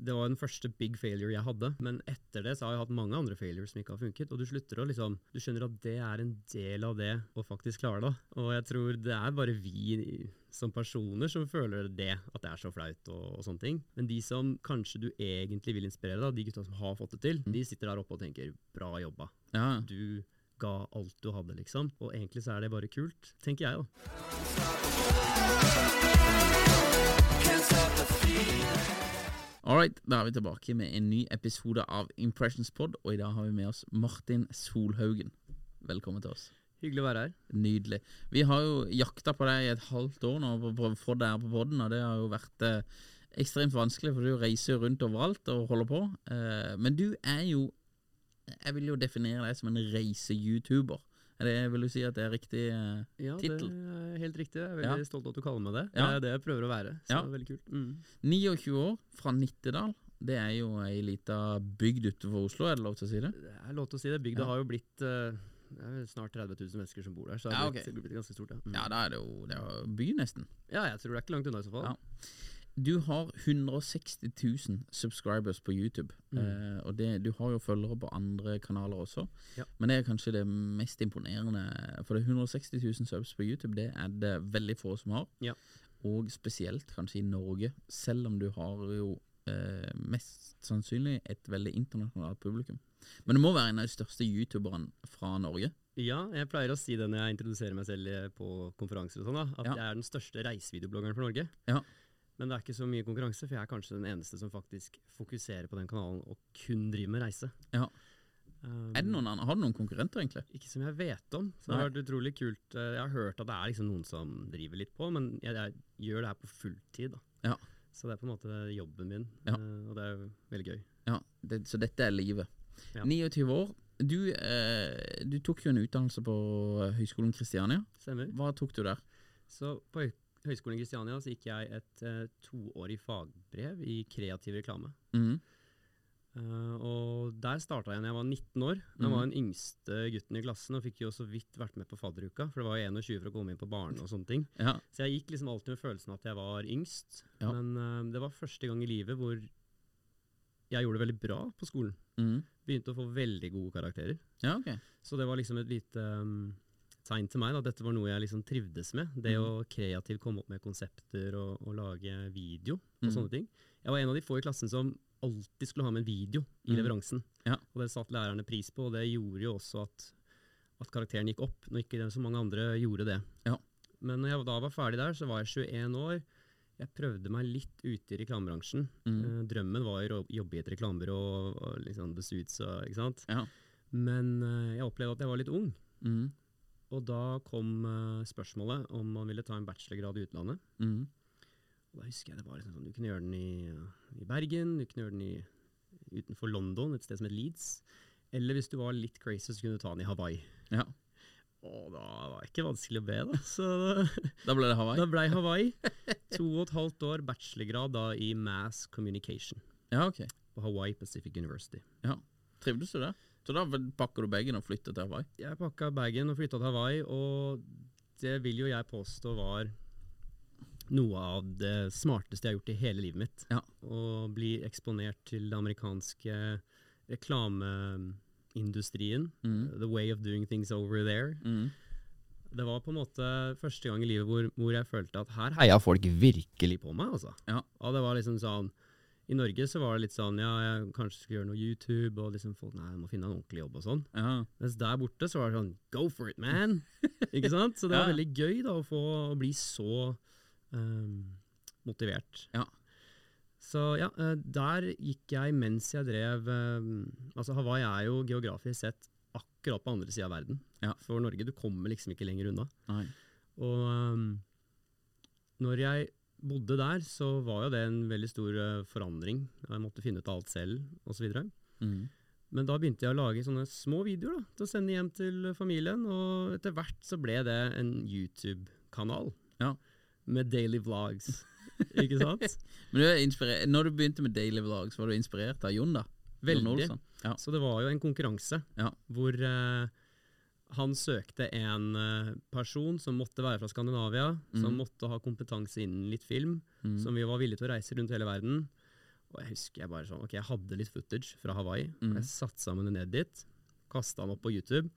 Det var den første big failure jeg hadde, men etter det så har jeg hatt mange andre failures som ikke har funket. Og du slutter å liksom Du skjønner at det er en del av det å faktisk klare det. Og jeg tror det er bare vi som personer som føler det, at det er så flaut og, og sånne ting. Men de som kanskje du egentlig vil inspirere, da, de gutta som har fått det til, de sitter der oppe og tenker 'bra jobba'. Ja. Du ga alt du hadde, liksom. Og egentlig så er det bare kult, tenker jeg, da. All right, da er vi tilbake med en ny episode av Impressions Pod, og i dag har vi med oss Martin Solhaugen. Velkommen til oss. Hyggelig å være her. Nydelig. Vi har jo jakta på deg i et halvt år nå for å få deg her på podden, og det har jo vært eh, ekstremt vanskelig, for du reiser rundt overalt og holder på. Eh, men du er jo Jeg vil jo definere deg som en reise-youtuber. Er det, vil du si at det er riktig eh, Ja, det tittel? er helt riktig. Jeg er veldig Ja. stolt av at du kaller meg det. Ja. Det er det jeg prøver å være. Så Ja. det er veldig kult. Mm. 29 år, fra Nittedal. Det er jo ei lita bygd utenfor Oslo, er det lov til å si det? Det er lov til å si det. Bygda har jo blitt eh, det er snart 30 000 mennesker som bor der, så det ok. blitt, blitt ganske stort. Ja. Mm. Ja, da er det jo, det er by, nesten. ja, jeg tror det er ikke langt unna i så fall. Ja. Du har 160 000 subscribers på YouTube, Mm. eh, og det, du har jo følgere på andre kanaler også. Ja. Men det er kanskje det mest imponerende, for det er 160 000 subs på YouTube, det er det veldig få som har. Ja. Og spesielt kanskje i Norge, selv om du har jo eh, mest sannsynlig et veldig internasjonalt publikum. Men du må være en av de største youtuberne fra Norge. Ja, jeg pleier å si det når jeg introduserer meg selv på konferanser og sånn, da, at Ja. jeg er den største reisevideobloggeren for Norge. Ja. Men det er ikke så mye konkurranse, for jeg er kanskje den eneste som faktisk fokuserer på den kanalen og kun driver med reise. Ja. Um, Er det noen andre, har du noen konkurrenter, egentlig? Ikke som jeg vet om. Så det har vært utrolig kult. Eh, Jeg har hørt at det er liksom noen som driver litt på, men jeg, jeg gjør det her på fulltid. Da. Ja. Så det er på en måte jobben min, Ja. eh, og det er veldig gøy. Ja, det, så dette er livet. Ja. 29 år. Du, eh, du tok jo en utdannelse på Høgskolen Kristiania. Stemmer. Hva tok du der? Så på Høgskolen i Kristiania så gikk jeg et uh, toårig fagbrev i kreativ reklame. Mm. Uh, og der starta jeg da jeg var 19 år. Jeg Mhm. var den yngste gutten i klassen og fikk jo så vidt vært med på fadderuka, for det var jo 21 for å komme inn på barne og sånne ting. Ja. Så jeg gikk liksom alltid med følelsen at jeg var yngst. Ja. Men uh, det var første gang i livet hvor jeg gjorde det veldig bra på skolen. Mm. Begynte å få veldig gode karakterer. ja, okay. Så det var liksom et lite um, tegn til meg. da, Dette var noe jeg liksom trivdes med. Det mm. å kreativt komme opp med konsepter og, og lage video og mm. sånne ting. Jeg var en av de få i klassen som alltid skulle ha med en video i Mhm. leveransen. Ja. Og det satte lærerne pris på, og det gjorde jo også at, at karakteren gikk opp, når ikke så mange andre gjorde det. Ja. Men når jeg da var ferdig der, så var jeg 21 år. Jeg prøvde meg litt ute i reklamebransjen. Mhm. Eh, drømmen var å jobbe i et reklamebyrå og, og liksom The Suits og ikke sant. Ja. Men eh, jeg opplevde at jeg var litt ung. Mhm. Og da kom uh, spørsmålet om man ville ta en bachelorgrad i utlandet. Mm. Og da husker jeg det var liksom sånn, Du kunne gjøre den i, i Bergen, du kunne gjøre den i, utenfor London, et sted som het Leeds. Eller hvis du var litt crazy, så kunne du ta den i Hawaii. Ja. Og da var det ikke vanskelig å be, da. Så Da ble det Hawaii? da ble Hawaii. To og et halvt år bachelorgrad da i Mass Communication Ja, ok. på Hawaii Pacific University. Ja. Trivdes du der? Så da pakker du bagen og flytter til Hawaii? Jeg pakka bagen og flytta til Hawaii, og det vil jo jeg påstå var noe av det smarteste jeg har gjort i hele livet mitt. Ja. Å bli eksponert til det amerikanske reklameindustrien. The way of doing things over there. Mm. Det var på en måte første gang i livet hvor, hvor jeg følte at her heia folk virkelig på meg. altså. Ja. Og det var liksom sånn I Norge så var det litt sånn ja, jeg kanskje skulle gjøre noe YouTube, og liksom folk nei, jeg må finne en ordentlig jobb og sånn. Ja. Mens der borte så var det sånn go for it, man! Ikke sant? Så det var Ja. veldig gøy da å få å bli så um, motivert. Ja. Så ja, eh, der gikk jeg mens jeg drev um, Altså Hawaii er jo geografisk sett akkurat på andre sida av verden. Ja. For Norge, du kommer liksom ikke lenger unna. Nei. Og um, når jeg bodde der, så var jo det en veldig stor eh, forandring. Jeg måtte finne ut av alt selv, osv. Mm. Men da begynte jeg å lage sånne små videoer da, til å sende hjem til familien, og etter hvert så ble det en YouTube-kanal Ja. med daily vlogs. ikke sant? Men du er når du begynte med Daily Vlogs, var du inspirert av Jon, da? Veldig. Ja. Så det var jo en konkurranse Ja. hvor eh, han søkte en eh, person som måtte være fra Skandinavia, som måtte ha kompetanse innen litt film, som vi var villige til å reise rundt hele verden. Og jeg husker jeg bare sånn, ok, jeg hadde litt footage fra Hawaii, og jeg satte sammen det ned dit, kasta den opp på YouTube,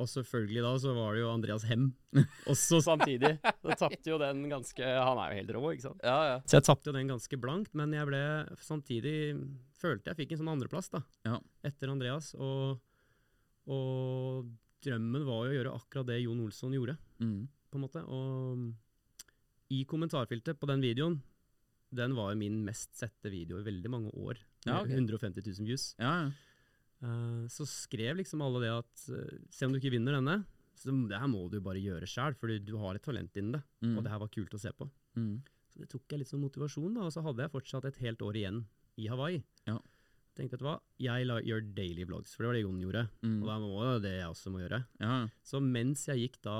og selvfølgelig da så var det jo Andreas Hem også samtidig. Da tapte jo den ganske Han er jo helt rå, ikke sant? Ja, ja. Så jeg tapte jo den ganske blankt, men jeg ble samtidig Følte jeg fikk en sånn andreplass, da. Ja. Etter Andreas. Og, og drømmen var jo å gjøre akkurat det Jon Olsson gjorde, Mm. på en måte. Og i kommentarfeltet på den videoen, den var jo min mest sette video i veldig mange år. Ja, okay. 150 000 views. ja, ja. Uh, så skrev liksom alle det at uh, se om du ikke vinner denne, så det her må du bare gjøre sjøl, for du har et talent innen det. Mm. Og det her var kult å se på. Mm. Så det tok jeg litt som motivasjon, da, og så hadde jeg fortsatt et helt år igjen i Hawaii. Ja. Tenkte vet du hva, jeg la, gjør daily vlogs, for det var det Jon gjorde. Mm. Og da må jo det jeg også må gjøre. ja. Så mens jeg gikk da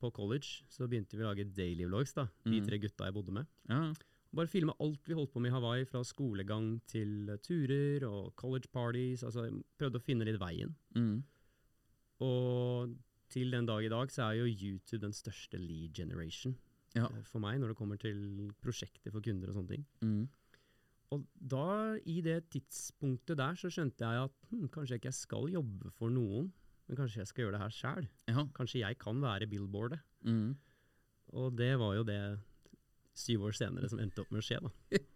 på college, så begynte vi å lage daily vlogs, da. De Mm. tre gutta jeg bodde med. ja. Bare filme alt vi holdt på med i Hawaii, fra skolegang til turer og college parties. Altså jeg prøvde å finne litt veien. Mm. Og til den dag i dag så er jo YouTube den største lead generation Ja. eh, for meg når det kommer til prosjekter for kunder og sånne ting. Mm. Og da, i det tidspunktet der, så skjønte jeg at hm, kanskje ikke jeg skal jobbe for noen, men kanskje jeg skal gjøre det her sjæl. ja. Kanskje jeg kan være billboardet. Mm. Og det var jo det syv år senere som endte opp med å skje, da.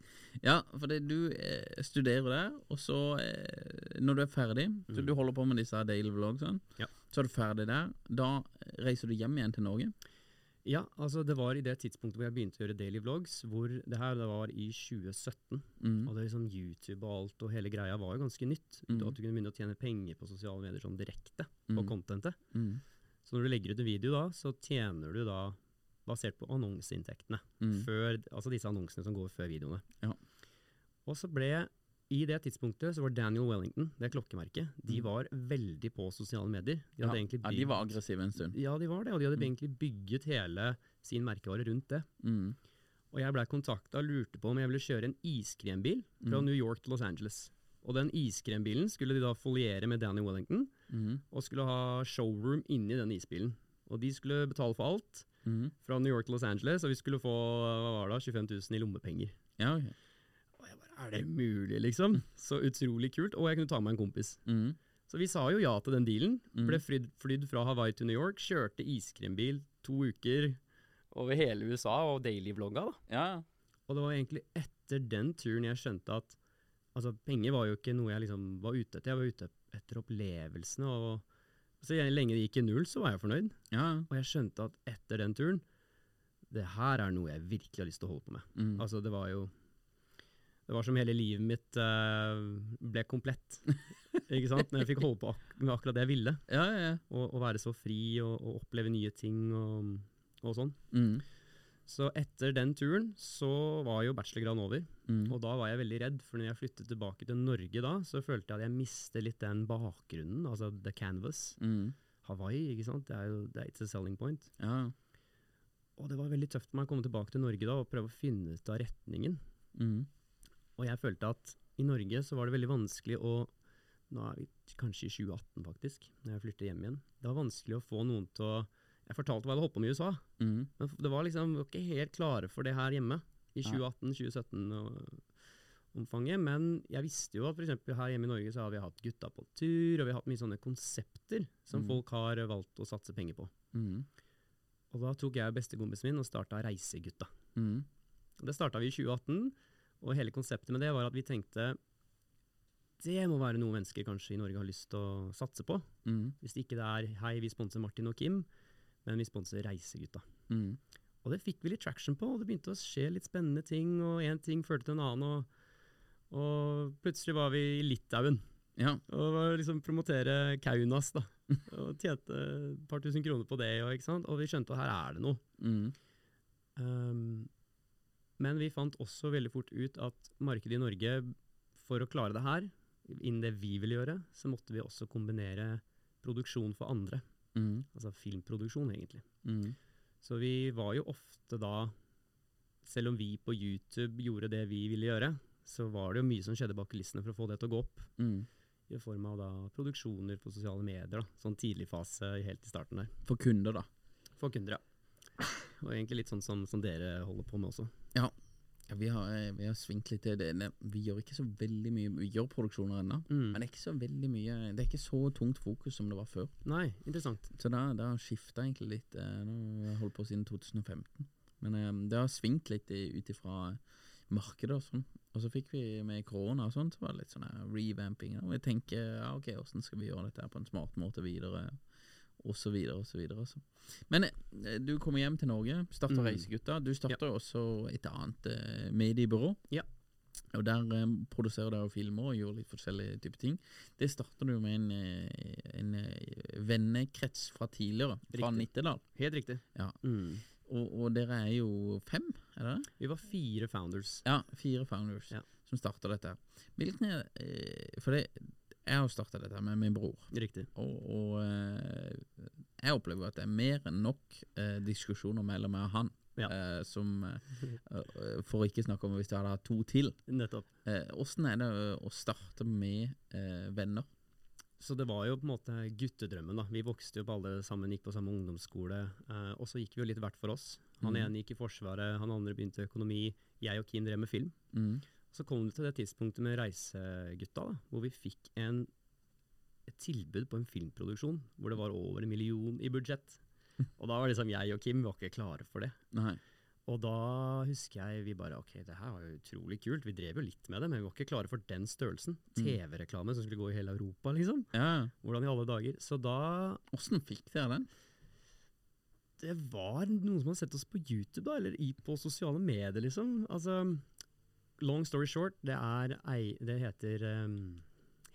Ja, for det, du eh, studerer der, og så, eh, når du er ferdig Så du holder på med disse daily vlogsene. sånn, Ja. Så er du ferdig der. Da reiser du hjem igjen til Norge. Ja, altså det var i det tidspunktet hvor jeg begynte å gjøre daily vlogs, hvor det her det var i 2017. Mm. Og det er liksom YouTube og alt og hele greia var jo ganske nytt. Mm. At du kunne begynne å tjene penger på sosiale medier sånn direkte Mm. på contentet. Mm. Så når du legger ut en video da, så tjener du da basert på annonseinntektene. Mm. Altså disse annonsene som går før videoene. Ja. Og så ble i det tidspunktet så var Daniel Wellington, det klokkemerket, de var veldig på sosiale medier. De Mm. Ja. bygget, ja, de var aggressive en stund. Ja, de var det, og de hadde egentlig bygget hele sin merkevare rundt det. Mm. Og jeg blei kontakta og lurte på om jeg ville kjøre en iskrembil fra Mm. New York til Los Angeles. Og den iskrembilen skulle de da foliere med Danny Wellington, Mm. og skulle ha showroom inni den isbilen. Og de skulle betale for alt Mm. fra New York til Los Angeles, og vi skulle få hva var det, 25 000 i lommepenger. Ja, ok. Er det mulig, liksom? Så utrolig kult. Og jeg kunne ta med en kompis. Mm. Så vi sa jo ja til den dealen. Mm. Ble flydd, flydd fra Hawaii til New York, kjørte iskrembil to uker over hele USA og daily-vlogga, da. Ja, Og det var egentlig etter den turen jeg skjønte at altså, penger var jo ikke noe jeg liksom var ute etter. Jeg var ute etter opplevelsene. og Så lenge det gikk i null, så var jeg fornøyd. ja. Og jeg skjønte at etter den turen Det her er noe jeg virkelig har lyst til å holde på med. Mm. Altså, det var jo Det var som hele livet mitt eh, ble komplett. ikke sant? Når jeg fikk holde på ak med akkurat det jeg ville. ja, ja, ja. Og, og være så fri og, og oppleve nye ting og, og sånn. Mm. Så etter den turen så var jo bachelorgraden over. Mm. Og da var jeg veldig redd, for når jeg flyttet tilbake til Norge da, så følte jeg at jeg mistet litt den bakgrunnen, altså the canvas. Mm. Hawaii, ikke sant. Det er jo det er it's a selling point. Ja. Og det var veldig tøft for meg å komme tilbake til Norge da og prøve å finne ut av retningen. Mm. Og jeg følte at i Norge så var det veldig vanskelig å Nå er vi kanskje i 2018 faktisk, når jeg flytter hjem igjen. Det var vanskelig å få noen til å Jeg fortalte hva jeg hadde holdt på med i USA, Mm. men det var liksom vi var ikke helt klare for det her hjemme i 2018-2017-omfanget. Men jeg visste jo at f.eks. her hjemme i Norge så har vi hatt Gutta på tur, og vi har hatt mye sånne konsepter som Mm. folk har valgt å satse penger på. Mm. Og da tok jeg bestekompisen min og starta Reisegutta. Mm. Det starta vi i 2018, og hele konseptet med det var at vi tenkte det må være noe mennesker kanskje i Norge har lyst til å satse på. Mm. Hvis ikke det er hei, vi sponser Martin og Kim, men vi sponser Reisegutta. Mm. Og det fikk vi litt traction på, og det begynte å skje litt spennende ting, og én ting førte til en annen, og, og plutselig var vi i Litauen. Ja. Og var liksom promotere Kaunas, da. Og tjente et par tusen kroner på det, og, ikke og vi skjønte at her er det noe. Mm. Um, men vi fant også veldig fort ut at markedet i Norge, for å klare det her, innen det vi ville gjøre, så måtte vi også kombinere produksjon for andre. Mm. Altså filmproduksjon, egentlig. Mm. Så vi var jo ofte da, selv om vi på YouTube gjorde det vi ville gjøre, så var det jo mye som skjedde bak kulissene for å få det til å gå opp. Mm. I form av da produksjoner på sosiale medier, da. sånn tidlig fase helt i starten der. For kunder, da. For kunder, ja. Og egentlig litt sånn som, som dere holder på med også. Ja. Ja, vi, har, eh, vi har svingt litt til det. Vi gjør ikke så veldig mye Vi gjør produksjoner ennå, Mm. men det er ikke så veldig mye Det er ikke så tungt fokus som det var før. Nei, interessant. Så det, har skifta egentlig litt. eh, Nå har jeg holdt på siden 2015. Men um, det har svingt litt ut ifra markedet og sånn. Og så fikk vi med korona og sånn, så var det litt sånn revamping. Og vi tenker ja, ok, åssen skal vi gjøre dette på en smart måte videre? Og så videre og så videre. Altså. Men eh, du kommer hjem til Norge, starter Mm. Reisegutta. Du starter også et annet eh, mediebyrå. Ja. Og der eh, produserer dere filmer og gjør litt forskjellige typer ting. Det starter du med en, en, en eh, vennekrets fra tidligere, fra Nittedal. Helt riktig. Ja. Mm. Og, og dere er jo fem, er det det? Vi var fire founders. Ja, fire founders Ja. som starta dette. Hvilken eh, For det, jeg har starta dette med min bror, Riktig. og, og eh, jeg opplever at det er mer enn nok eh, diskusjoner mellom meg og han. Ja. Eh, som eh, For å ikke snakke om hvis du hadde hatt to til. Nettopp. Åssen er det å- å starte med eh, venner? Så det var jo på en måte guttedrømmen. da. Vi vokste jo opp alle sammen, gikk på samme ungdomsskole. Eh, og så gikk vi jo litt hvert for oss. Han Mhm. ene gikk i Forsvaret, han andre begynte økonomi. Jeg og Kim drev med film. Mm. Så kom det til det tidspunktet med Reisegutta, da, hvor vi fikk en, et tilbud på en filmproduksjon hvor det var over en million i budsjett. Og da var liksom jeg og Kim var ikke klare for det. Nei. Og da husker jeg vi bare ok, det her var jo utrolig kult. Vi drev jo litt med det, men vi var ikke klare for den størrelsen. TV-reklame som skulle gå i hele Europa, liksom. Ja. Hvordan i alle dager. Så da Åssen fikk dere den? Det var noen som hadde sett oss på YouTube, da, eller i, på sosiale medier, liksom. Altså, long story short, det er Det heter um,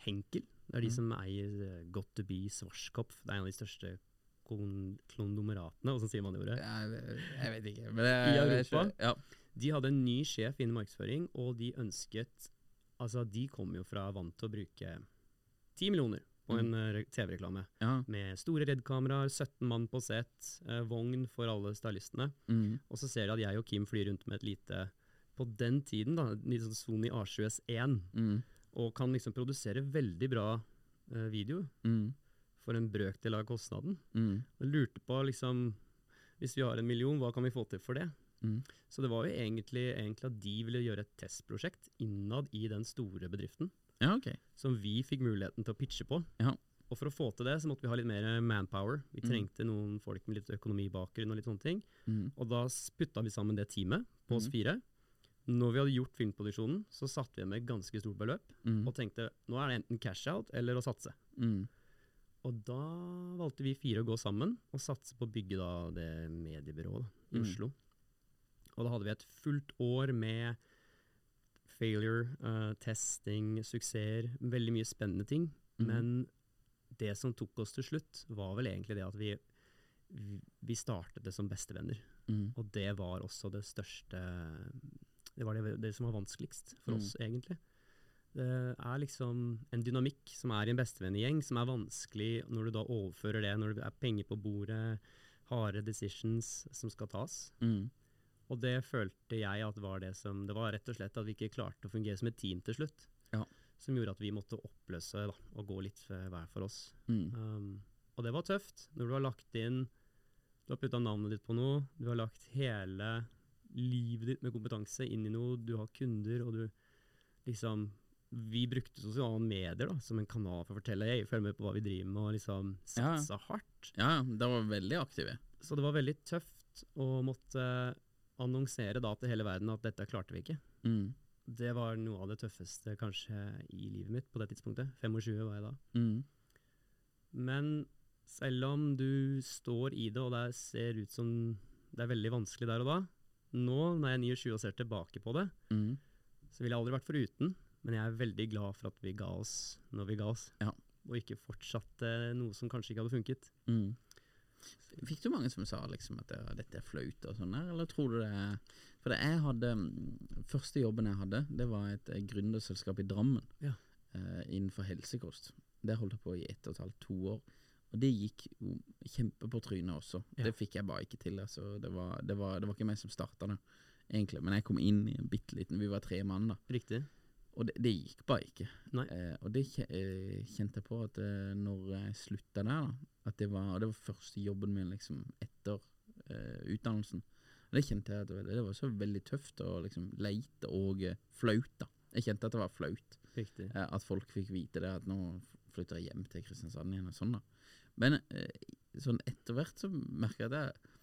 Henkel. Det er de Mm. som eier Got to be Schwarzkopf. Det er en av de største klondomeratene, åssen sier man det ordet? Jeg, jeg vet ikke. Men det, I Europa? Ja. De hadde en ny sjef innen markedsføring, og de ønsket Altså, de kom jo fra vant til å bruke ti millioner på en uh, TV-reklame. ja. Med store RED-kameraer, 17 mann på sett, eh, vogn for alle stylistene. Mm. Og så ser de at jeg og Kim flyr rundt med et lite På den tiden, da, en Sony A7S1, Mm. og kan liksom produsere veldig bra eh, video Mm. for en brøkdel av kostnaden. Mm. Og lurte på liksom Hvis vi har en million, hva kan vi få til for det? Mm. Så det var jo egentlig, egentlig at de ville gjøre et testprosjekt innad i den store bedriften, Ja, okay. som vi fikk muligheten til å pitche på. Ja. Og for å få til det, så måtte vi ha litt mer manpower. Vi Mm. trengte noen folk med litt økonomibakgrunn og litt sånne ting. Mm. Og da putta vi sammen det teamet på oss Mhm. fire. Når vi hadde gjort filmproduksjonen, så satte vi igjen med et ganske stort beløp, Mm. og tenkte nå er det enten cash out eller å satse. Mm. Og da valgte vi fire å gå sammen og satse på å bygge da det mediebyrået da, i Mm. Oslo. Og da hadde vi et fullt år med failure, uh, testing, suksesser, veldig mye spennende ting. Mm. Men det som tok oss til slutt, var vel egentlig det at vi, vi, vi startet det som bestevenner. Mm. Og det var også det største Det var det, det som var vanskeligst for Mm. oss, egentlig. Det er liksom en dynamikk som er i en bestevennegjeng, som er vanskelig når du da overfører det, når det er penger på bordet, harde decisions som skal tas. Mm. Og det følte jeg at var det som Det var rett og slett at vi ikke klarte å fungere som et team til slutt. Ja. Som gjorde at vi måtte oppløse da, og gå litt hver for oss. Mm. Um, og det var tøft. Når du har lagt inn Du har putta navnet ditt på noe, du har lagt hele livet ditt med kompetanse inn i noe, du har kunder, og du liksom Vi brukte sosiale medier da, som en kanal for å fortelle Hei, følg med på hva vi driver med, og liksom Ja. satsa hardt. Ja, det de var veldig aktive. Så det var veldig tøft å måtte annonsere da til hele verden at dette klarte vi ikke. Mm. Det var noe av det tøffeste kanskje i livet mitt på det tidspunktet. 25 var jeg da. Mm. Men selv om du står i det, og det ser ut som det er veldig vanskelig der og da Nå, når jeg er 29 og ser tilbake på det, Mm. så ville jeg aldri vært foruten. Men jeg er veldig glad for at vi ga oss når vi ga oss, Ja. og ikke fortsatte noe som kanskje ikke hadde funket. Mm. Fikk du mange som sa liksom at dette er flaut og sånn der, eller tror du det er For det jeg hadde mm, Første jobben jeg hadde, det var et eh, gründerselskap i Drammen Ja. uh, innenfor helsekost. Det holdt jeg på i ett og et halvt, to år. Og det gikk jo kjempe på trynet også. Ja. Det fikk jeg bare ikke til. Altså. Det, var, det, var, det var ikke meg som starta det, egentlig. Men jeg kom inn i en bitte liten Vi var tre mann, da. Riktig. Og det, det gikk bare ikke. Eh, og det eh, kjente jeg på at eh, når jeg slutta der, da At det var, det var første jobben min liksom etter eh, utdannelsen. Og det kjente jeg at det, var- så veldig tøft å liksom leite og eh, flaut, da. Jeg kjente at det var flaut. Riktig. Eh, at folk fikk vite det, at nå flytter jeg hjem til Kristiansand igjen og sånn, da. Men eh, sånn etter hvert så merker jeg at det,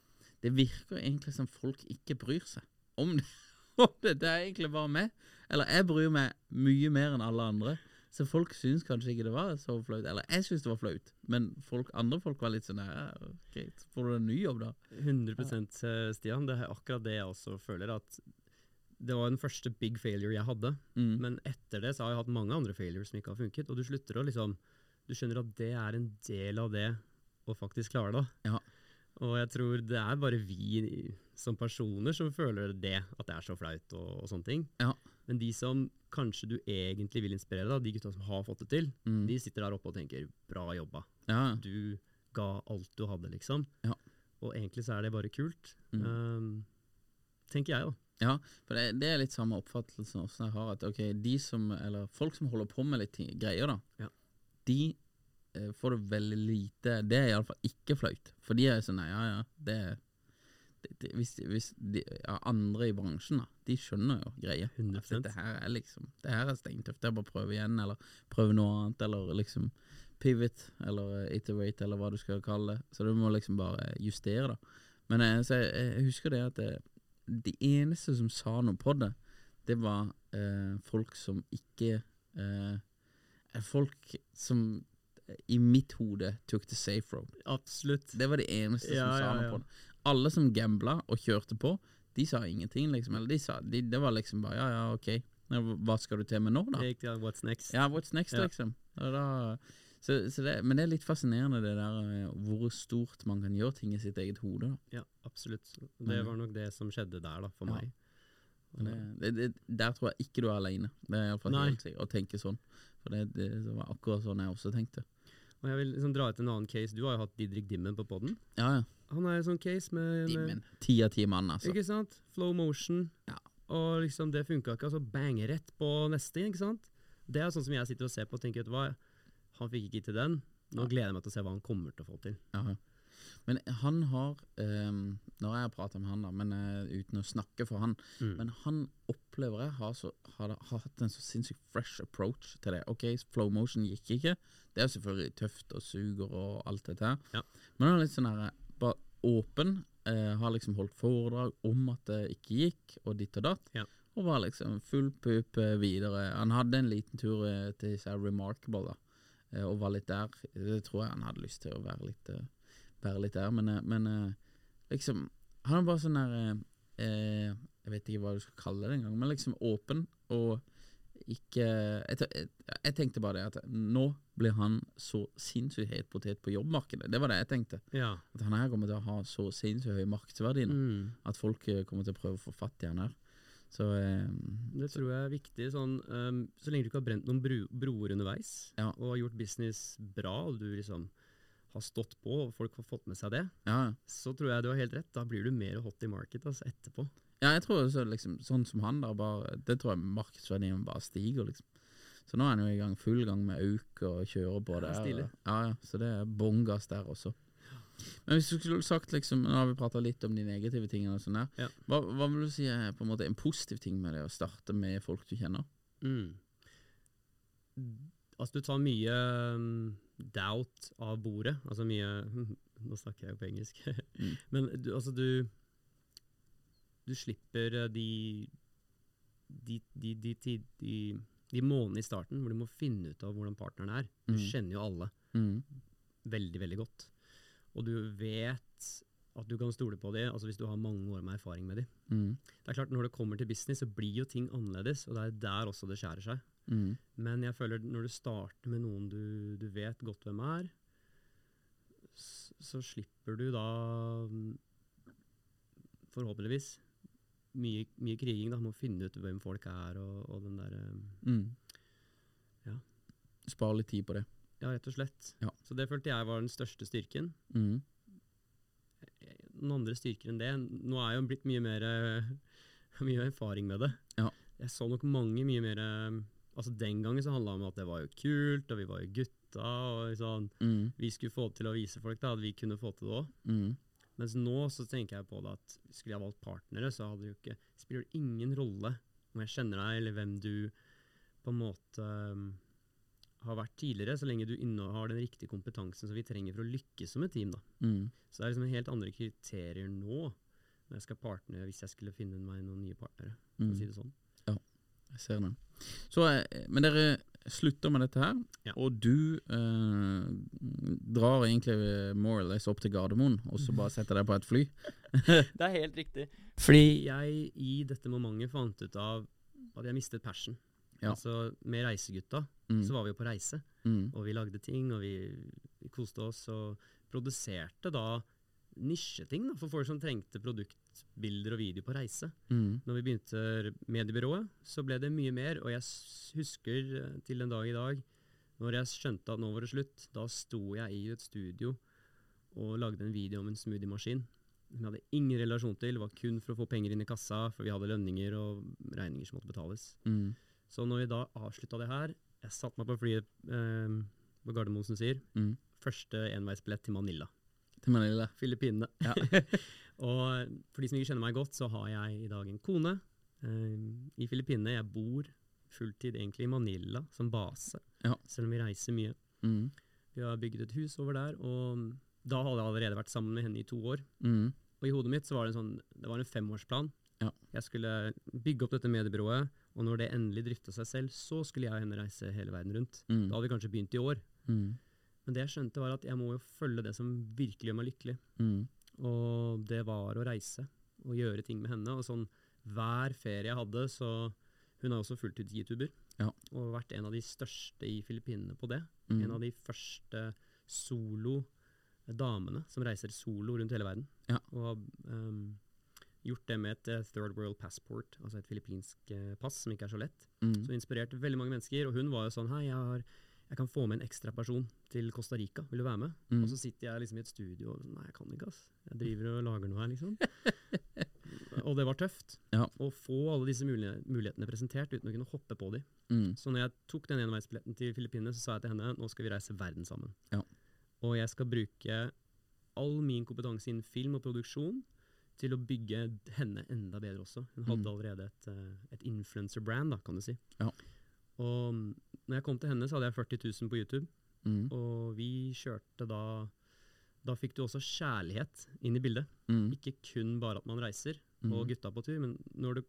det virker egentlig som folk ikke bryr seg om det. om det. Det er egentlig bare meg. Eller jeg bryr meg mye mer enn alle andre. Så folk syns kanskje ikke det var så flaut. Eller jeg syns det var flaut, men folk, andre folk var litt sånn ja, ok, så får du en ny jobb, da. 100% Stian. Det er akkurat det jeg også føler. At det var den første big failure jeg hadde. Mm. Men etter det så har jeg hatt mange andre failures som ikke har funket. Og du slutter å liksom Du skjønner at det er en del av det å faktisk klare det. Ja. Og jeg tror det er bare vi som personer som føler det, at det er så flaut og, og sånne ting. Ja. Men de som kanskje du egentlig vil inspirere, da, de gutta som har fått det til, Mm. de sitter der oppe og tenker 'bra jobba'. Ja. Du ga alt du hadde, liksom. Ja. Og egentlig så er det bare kult. Mm. Um, tenker jeg, da. Ja, for det, det er litt samme oppfattelsen også jeg har. At ok, de som, eller folk som holder på med litt greier, da. De eh, får det veldig lite Det er iallfall ikke flaut. For de er sånn nei, ja ja, det, det, det Hvis, hvis de ja, andre i bransjen, da, de skjønner jo greia. 100%. At dette her er liksom Det her er steintøft. Det er bare å prøve igjen, eller prøve noe annet, eller liksom pivot, eller eh, iterate, eller hva du skal kalle det. Så du må liksom bare justere, da. Men eh, så jeg, jeg husker det at det, de eneste som sa noe på det, det var eh, folk som ikke eh, er Folk som eh, i mitt hode tok the safe road. Absolutt. Det var det eneste Ja, som sa noe ja. på det. Alle som gambla og kjørte på, de sa ingenting, liksom. Eller de sa de, Det var liksom bare ja, ja, ok, hva skal du til med nå, da? Til What's next? Ja, what's next, liksom? Da, så, så det, men det er litt fascinerende det der eh, hvor stort man kan gjøre ting i sitt eget hode. da Ja, absolutt. Det var nok det som skjedde der, da, for meg. Det, det, der tror jeg ikke du er sikkert å tenke sånn. For det, det, var akkurat sånn jeg også tenkte. Og jeg vil liksom dra ut en annen case. Du har jo hatt Didrik Dimmen på poden. Ja, ja. Han er en sånn case med, Dimmen. Ti av ti mann, altså. Ikke sant? Flow motion. Ja. Og liksom det funka ikke. Altså bang rett på neste, ikke sant? Det er sånn som jeg sitter og ser på og tenker, vet du hva, han fikk ikke til den. Nå gleder jeg meg til å se hva han kommer til å få til. Ja, ja. Men han har når Nå har jeg prata med han, da, men uh, uten å snakke for han. Mm. Men han opplever jeg har, så, har, har hatt en så sinnssykt fresh approach til det. Ok, flow motion gikk ikke. Det er jo selvfølgelig tøft og suger og alt dette her. Ja. Men han er litt sånn her bare åpen. Uh, har liksom holdt foredrag om at det ikke gikk, og ditt og datt. Ja. Og var liksom full pup eh, videre. Han hadde en liten tur eh, til disse Remarkable, da. eh, Og var litt der. Det tror jeg han hadde lyst til å være litt, eh, være litt der. Men, eh, men eh, liksom Han bare sånn der eh, eh, Jeg vet ikke hva du skal kalle det engang, men liksom åpen og ikke jeg, jeg, jeg tenkte bare det at nå blir han så sinnssykt het potet på jobbmarkedet. Det var det jeg tenkte. Ja. At han her kommer til å ha så sinnssykt høy markedsverdi nå. Mm. At folk kommer til å prøve å få fatt i han her. Så eh, Det tror jeg er viktig. Sånn, um, så lenge du ikke har brent noen bro broer underveis, Ja. og har gjort business bra, og du liksom har stått på, og folk har fått med seg det, ja. så tror jeg du har helt rett. Da blir du mer hot i market altså, etterpå. ja, jeg tror så, liksom, sånn som han da, bare, det tror jeg markedsverdien bare stiger, liksom. Så nå er han jo i gang, full gang med auk og kjører på det stilig. og- Ja, ja, så det er bånn gass der også. Men hvis du skulle sagt liksom, Nå har vi prata litt om de negative tingene, og sånn der Ja. Hva, hva vil du si er på en måte en positiv ting med det å starte med folk du kjenner? Mm. Altså, du tar mye um, doubt av bordet. Altså mye Nå snakker jeg jo på engelsk. Mm. Men du, altså, du Du slipper eh, de de, de, de, de, de, de månedene i starten hvor du må finne ut av hvordan partneren er. Du Mm. kjenner jo alle Mm. veldig, veldig godt. Og du vet at du kan stole på dem, altså hvis du har mange år med erfaring med dem. Mm. Det er klart, når det kommer til business, så blir jo ting annerledes, og det er der også det skjærer seg. Mm. Men jeg føler når du starter med noen du, du vet godt hvem er, så slipper du da mm, forhåpentligvis mye, mye kriging da, med å finne ut hvem folk er og, og den der um, Mm. Ja. Spare litt tid på det. Ja, rett og slett. Ja. Så det følte jeg var den største styrken. Mm. Noen andre styrker enn det Nå er jeg jo blitt mye mer eh, Mye erfaring med det. Ja. Jeg så nok mange mye mer eh, Altså Den gangen så handla det om at det var jo kult, og vi var jo gutta, og sånn Mm. vi skulle få til å vise folk da, at vi kunne få til det òg. Mm. Mens nå så tenker jeg på det at skulle jeg valgt partnere, så hadde det jo ikke spiller det ingen rolle om jeg kjenner deg, eller hvem du på en måte um, har vært tidligere, så lenge du innehar den riktige kompetansen som vi trenger for å lykkes som et team. da. Mm. Så det er liksom helt andre kriterier nå når jeg skal partnere, hvis jeg skulle finne meg noen nye partnere. for Mm. å si det sånn. Jeg ser det. Så, eh, men dere slutter med dette her, Ja. og du eh, drar egentlig eh, more or less opp til Gardermoen, og så bare setter deg på et fly. Det er helt riktig. Fordi jeg i dette momentet fant ut av at jeg mistet passion. Ja. Altså Med Reisegutta Mm. så var vi jo på reise, Mm. og vi lagde ting, og vi, vi koste oss, og produserte da nisjeting da, for folk som trengte produktbilder og video på reise. Mm. Når vi begynte mediebyrået, så ble det mye mer, og jeg husker eh, til den dag i dag, når jeg skjønte at nå var det slutt, da sto jeg i et studio og lagde en video om en smoothiemaskin. Som jeg hadde ingen relasjon til, det var kun for å få penger inn i kassa, for vi hadde lønninger og regninger som måtte betales. Mm. Så når vi da avslutta det her, jeg satte meg på flyet eh, på Gardermoen sier, Mm. første enveisbillett til Manila. Til Manila. Filippinene. Ja. og for de som ikke kjenner meg godt, så har jeg i dag en kone eh, i Filippinene. Jeg bor fulltid egentlig i Manila som base, Ja. selv om vi reiser mye. Mm. Vi har bygget et hus over der, og da hadde jeg allerede vært sammen med henne i to år. Mm. Og i hodet mitt så var det en sånn, det var en femårsplan. Ja. Jeg skulle bygge opp dette mediebyrået, og når det endelig drifta seg selv, så skulle jeg og henne reise hele verden rundt. Mm. Da hadde vi kanskje begynt i år. Mm. Men det jeg skjønte var at jeg må jo følge det som virkelig gjør meg lykkelig. Mm. Og det var å reise og gjøre ting med henne. Og sånn hver ferie jeg hadde, så Hun er også fulltids-youtuber. Ja. Og vært en av de største i Filippinene på det. Mm. En av de første solo damene som reiser solo rundt hele verden. Ja. Og ehm, gjort det med et eh, third world passport, altså et filippinsk eh, pass som ikke er så lett. Mm. Så inspirerte veldig mange mennesker. Og hun var jo sånn Hei, jeg, har, jeg kan få med en ekstra person til Costa Rica. Vil du være med? Mm. Og så sitter jeg liksom i et studio og Nei, jeg kan ikke, ass. Jeg driver og lager noe her, liksom. og det var tøft. Ja. Å få alle disse mulighetene presentert uten å kunne hoppe på dem. Mm. Så når jeg tok den enveisbilletten til Filippinene, så sa jeg til henne nå skal vi reise verden sammen. Ja. Og jeg skal bruke all min kompetanse innen film og produksjon til å bygge henne enda bedre også. Hun hadde Mm. allerede et, eh, et influencer-brand, kan du si. Ja. Og når jeg kom til henne, så hadde jeg 40 000 på YouTube, Mm. og vi kjørte da Da fikk du også kjærlighet inn i bildet. Mm. Ikke kun bare at man reiser Mm. og gutta på tur, men når du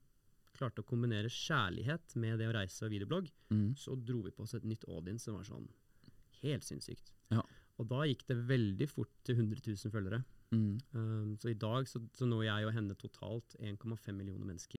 klarte å kombinere kjærlighet med det å reise og videoblogg, Mm. så dro vi på oss et nytt audience som var sånn helt sinnssykt. Ja. Og da gikk det veldig fort til 100 000 følgere. Mm. Um, så i dag så, så når jeg og henne totalt 1,5 millioner mennesker.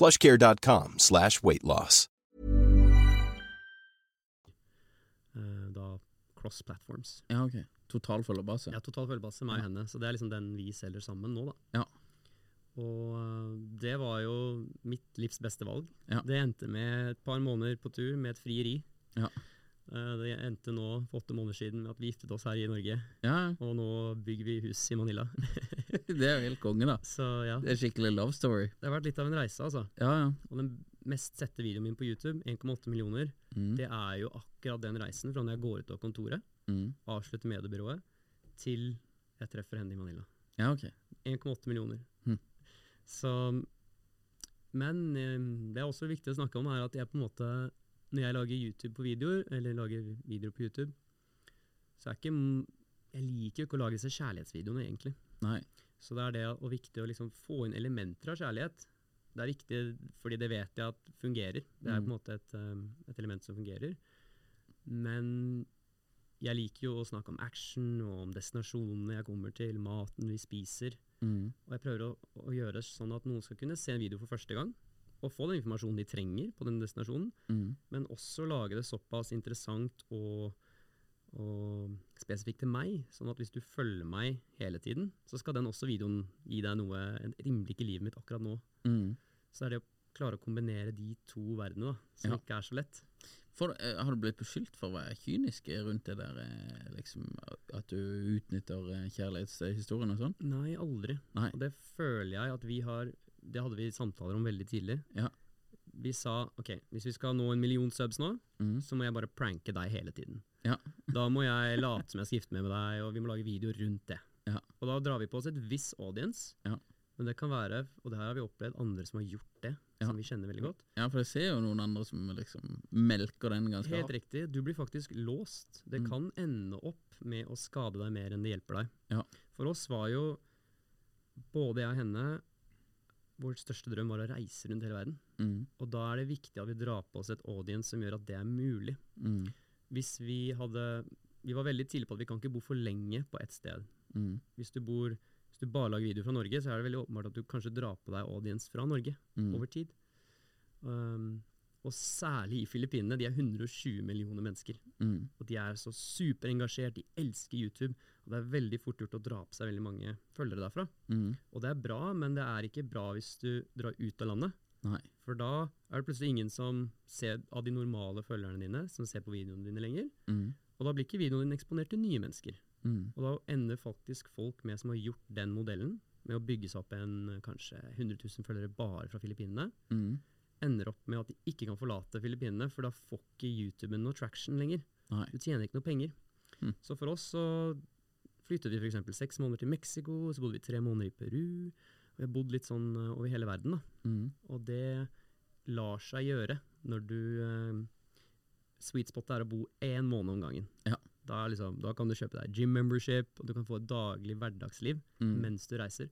plushcare.com slash weight loss. eh, da cross platforms. Ja, ok. Total følgebase. Ja, total følgebase meg og henne, så det er liksom den vi selger sammen nå, da. Ja. Og eh, det var jo mitt livs beste valg. Ja. Det endte med et par måneder på tur med et frieri. Ja. Eh, Det endte nå for åtte måneder siden med at vi giftet oss her i Norge, ja, og nå bygger vi hus i Manila. det er jo helt konge, da. Så ja, Det er skikkelig love story. det har vært litt av en reise, altså. Ja, ja. Og den mest sette videoen min på YouTube, 1,8 millioner, Mm. det er jo akkurat den reisen fra når jeg går ut av kontoret, Mm. avslutter mediebyrået, til jeg treffer henne i Manila. Ja, ok. 1,8 millioner. Mm. Så Men eh, det er også viktig å snakke om, er at jeg på en måte Når jeg lager YouTube på videoer, eller lager videoer på YouTube, så er ikke Jeg liker jo ikke å lage disse kjærlighetsvideoene, egentlig. Nei. Så det er det og viktig å liksom få inn elementer av kjærlighet. Det er viktig fordi det vet jeg at fungerer. Det er Mm. på en måte et, um, et element som fungerer. Men jeg liker jo å snakke om action og om destinasjonene jeg kommer til, maten vi spiser. Mm. Og jeg prøver å, å gjøre det sånn at noen skal kunne se en video for første gang, og få den informasjonen de trenger på den destinasjonen, Mm. men også lage det såpass interessant og, og spesifikt til meg, sånn at hvis du følger meg hele tiden, så skal den også videoen gi deg noe, en innblikk i livet mitt akkurat nå. Mm. Så er det å klare å kombinere de to verdenene, da, som Ja. ikke er så lett. For, eh, har du blitt beskyldt for å være kynisk rundt det der eh, liksom, At du utnytter eh, kjærlighetshistorien og sånn? Nei, aldri. Nei. Og det føler jeg at vi har Det hadde vi samtaler om veldig tidlig. Ja. Vi sa ok, hvis vi skal nå en million subs nå, Mm. så må jeg bare pranke deg hele tiden. Ja. Da må jeg late som jeg skal gifte meg med deg, og vi må lage videoer rundt det. Ja. Og da drar vi på oss et viss audience. Ja. Men det kan være, og det her har vi opplevd andre som har gjort det, Ja. som vi kjenner veldig godt. ja, for jeg ser jo noen andre som liksom melker den ganske Helt hardt. riktig, du blir faktisk låst. Det Mm. kan ende opp med å skade deg mer enn det hjelper deg. Ja. For oss var jo både jeg og henne Vår største drøm var å reise rundt hele verden. Mm. Og da er det viktig at vi drar på oss et audience som gjør at det er mulig. Mm. Hvis vi hadde Vi var veldig tidlig på at vi kan ikke bo for lenge på ett sted. Mm. Hvis du, bor, hvis du bare lager videoer fra Norge, så er det veldig åpenbart at du kanskje drar på deg audience fra Norge Mm. over tid. Um, og særlig i Filippinene. De er 120 millioner mennesker. Mm. Og de er så superengasjert, de elsker YouTube. Og det er veldig fort gjort å dra på seg veldig mange følgere derfra. Mm. Og det er bra, men det er ikke bra hvis du drar ut av landet. Nei. For da er det plutselig ingen som ser av de normale følgerne dine, som ser på videoene dine lenger. Mm. Og da blir ikke videoen din eksponert til nye mennesker. Mm. Og da ender faktisk folk med som har gjort den modellen, med å bygge seg opp en kanskje 100 000 følgere bare fra Filippinene, Mm. Ender opp med at de ikke kan forlate Filippinene, for da får ikke YouTuben noe traction lenger. Nei. Du tjener ikke noe penger. Mm. Så for oss så flyttet vi f.eks. seks måneder til Mexico, så bodde vi tre måneder i Peru. Og vi har bodd litt sånn eh, over hele verden, da. Mm. Og det lar seg gjøre når du eh, Sweet spot er å bo én måned om gangen. Ja. Da, liksom, da kan du kjøpe deg gym membership, og du kan få et daglig hverdagsliv Mm. mens du reiser.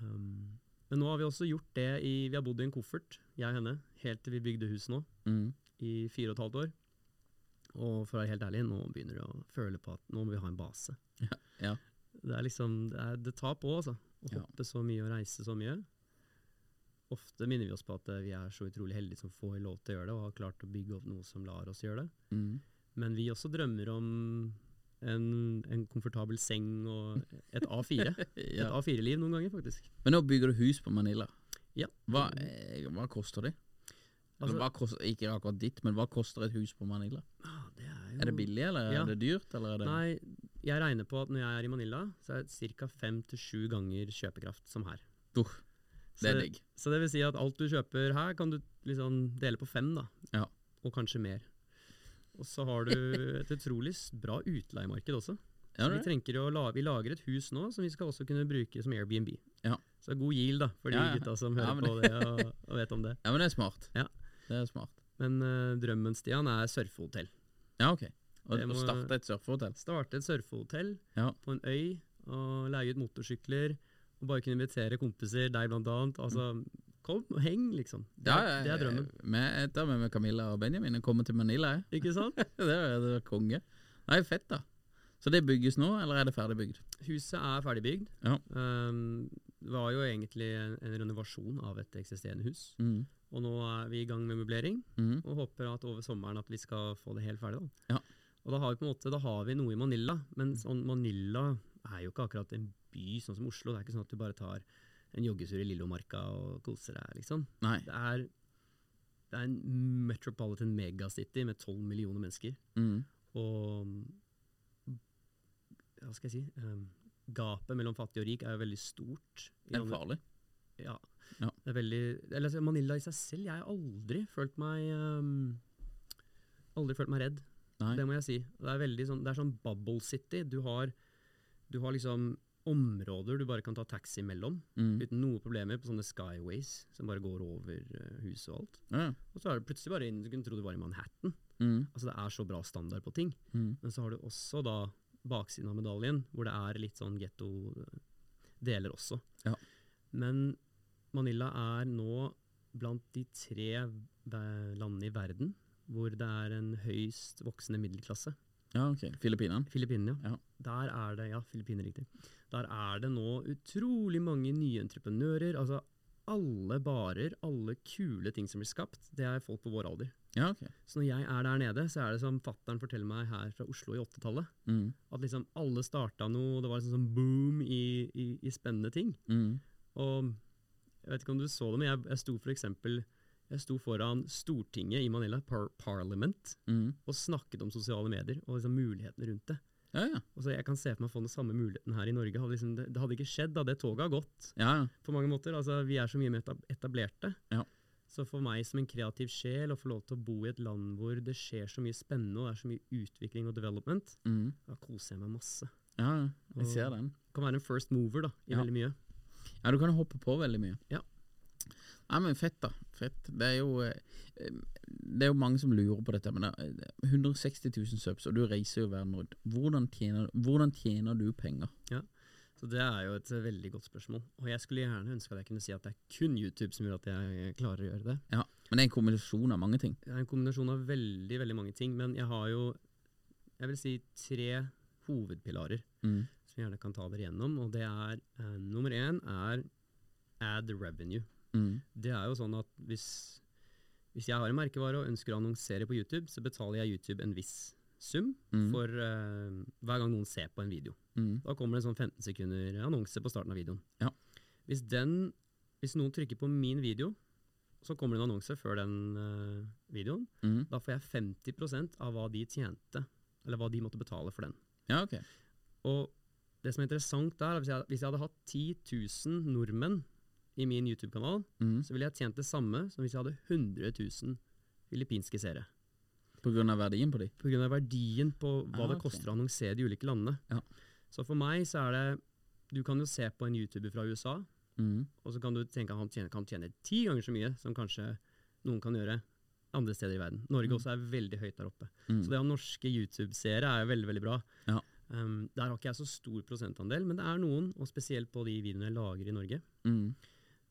Um, men nå har vi også gjort det i Vi har bodd i en koffert, jeg og henne, helt til vi bygde hus nå, Mm. i fire og et halvt år. Og for å være helt ærlig, nå begynner du å føle på at nå må vi ha en base. Ja. Det er liksom Det, er, det tar på, altså. Å Ja. hoppe så mye og reise så mye. Ofte minner vi oss på at eh, vi er så utrolig heldige som får lov til å gjøre det, og har klart å bygge opp noe som lar oss gjøre det. Mm. Men vi også drømmer om en, en komfortabel seng og et A4. Et A4-liv noen ganger, faktisk. Men nå bygger du hus på Manila. Ja. Hva, eh, hva koster det? Altså- hva koster, ikke akkurat ditt, men hva koster et hus på Manila? Ah, det er, jo, Er det billig, eller Ja. er det dyrt? Eller er det Nei, jeg regner på at når jeg er i Manila, så er det ca. fem til sju ganger kjøpekraft som her. Uh, Det er Så- Så det vil si at alt du kjøper her, kan du liksom dele på fem, da. Ja. Og kanskje mer. Og så har du et utrolig bra utleiemarked også. Ja, Så vi, la, vi lager et hus nå som vi skal også kunne bruke som Airbnb. Ja. Så god yield da, for de Ja, gutta som hører men på det og, og vet om det. ja, men det er smart. Ja. Det er smart. Men uh, drømmen, Stian, er surfehotell. Ja, ok. Og, og starte et surfehotell. Starte et surfehotell på en øy, og leie ut motorsykler, og bare kunne invitere kompiser, deg blant annet. Altså, kom og heng, liksom. Det er, Ja, det er drømmen. Med, etter med, med Camilla og Benjamin og kommer til Manila. jeg. Ikke sant? det er det er konge. Nei, fett, da. Så det bygges nå, eller er det ferdigbygd? Huset er ferdigbygd. Ja. Um, det var jo egentlig en, en renovasjon av et eksisterende hus. Mm. Og nå er vi i gang med møblering, Mm. og håper at over sommeren at vi skal få det helt ferdig. Da. Ja. Og da har vi på en måte Da har vi noe i Manila, men sånn Manila er jo ikke akkurat en by sånn som Oslo. Det er ikke sånn at du bare tar en joggetur i Lillomarka og koser deg, liksom. Nei. Det er, det er en metropolitan megacity med tolv millioner mennesker. Mm. Og hva skal jeg si um, Gapet mellom fattig og rik er jo veldig stort. Det er farlig. Ja. Ja. Det er veldig eller, altså, Manila i seg selv Jeg har aldri følt meg um, Aldri følt meg redd. Nei. Det må jeg si. Det er veldig sånn Det er sånn bubble city. Du har, du har liksom områder du bare kan ta taxi mellom Mm. uten noe problemer på sånne skyways som bare går over eh, huset og alt. Ja. Og så er det plutselig bare inn Du kunne tro du var i Manhattan. Mm. Altså Det er så bra standard på ting. Mm. Men så har du også da baksiden av medaljen, hvor det er litt sånn getto-deler også. Ja. Men Manila er nå blant de tre landene i verden hvor det er en høyst voksende middelklasse. Ja, ok. Filippinene. Filippinene, ja. Ja. Der er det ja, Filippiner, riktig. Der er det nå utrolig mange nye entreprenører. Altså alle barer, alle kule ting som blir skapt, det er folk på vår alder. Ja, ok. Så når jeg er der nede, så er det som fattern forteller meg her fra Oslo i 80-tallet. Mm. At liksom alle starta noe, det var liksom sånn boom i, i, i spennende ting. Mm. Og jeg vet ikke om du så det, men jeg, jeg sto for eksempel jeg sto foran Stortinget i Manila, par Parliament, Mm. og snakket om sosiale medier og liksom mulighetene rundt det. Ja, ja. Og så Jeg kan se for meg å få den samme muligheten her i Norge. Hadde liksom, det, det hadde ikke skjedd da det toget har gått, ja, ja. på mange måter. Altså, Vi er så mye mer etablerte. Ja. Så for meg som en kreativ sjel å få lov til å bo i et land hvor det skjer så mye spennende, og det er så mye utvikling og development, Mm. da koser jeg meg masse. ja. Jeg Og- ser den. Kan være en first mover da, i veldig mye. Ja, du kan hoppe på veldig mye. Ja. Nei, men fett, da. Fett. Det er jo eh, Det er jo mange som lurer på dette. Men det er 160 000 subs, og du reiser jo verden rundt. Hvordan tjener, hvordan tjener du penger? Så det er jo et eh, veldig godt spørsmål. Og jeg skulle gjerne ønske at jeg kunne si at det er kun YouTube som gjør at jeg klarer å gjøre det. Ja, Men det er en kombinasjon av mange ting. Det er en kombinasjon av veldig, veldig mange ting, men jeg har jo, jeg vil si, tre hovedpilarer Mm. som jeg gjerne kan ta dere gjennom, og det er, eh, nummer én er ad revenue. Mm. Det er jo sånn at hvis, hvis jeg har en merkevare og ønsker å annonsere på YouTube, så betaler jeg YouTube en viss sum Mm. for uh, hver gang noen ser på en video. Mm. Da kommer det en sånn 15 sekunder annonse på starten av videoen. Ja. Hvis, den, hvis noen trykker på min video, så kommer det en annonse før den uh, videoen. Mm. Da får jeg 50% av hva de tjente, eller hva de måtte betale for den. Ja, ok. Og det som er interessant der, er hvis jeg, hvis jeg hadde hatt 10 000 nordmenn i min YouTube-kanal, Mm. så ville jeg tjent det samme som hvis jeg hadde 100 000 filippinske seere. Av verdien på de. Av verdien på hva Ah, det koster koster å annonsere de ulike landene. Ja. Så for meg så er det Du kan jo se på en YouTuber fra USA, Mm. og så kan du tenke at han tjener, kan tjene ti ganger så mye som kanskje noen kan gjøre andre steder i verden. Norge Mm. også er veldig høyt der oppe. Mm. Så det å ha norske YouTube-seere er jo veldig veldig bra. Ja. Um, der har ikke jeg så stor prosentandel, men det er noen, og spesielt på de videoene jeg lager i Norge. Mm.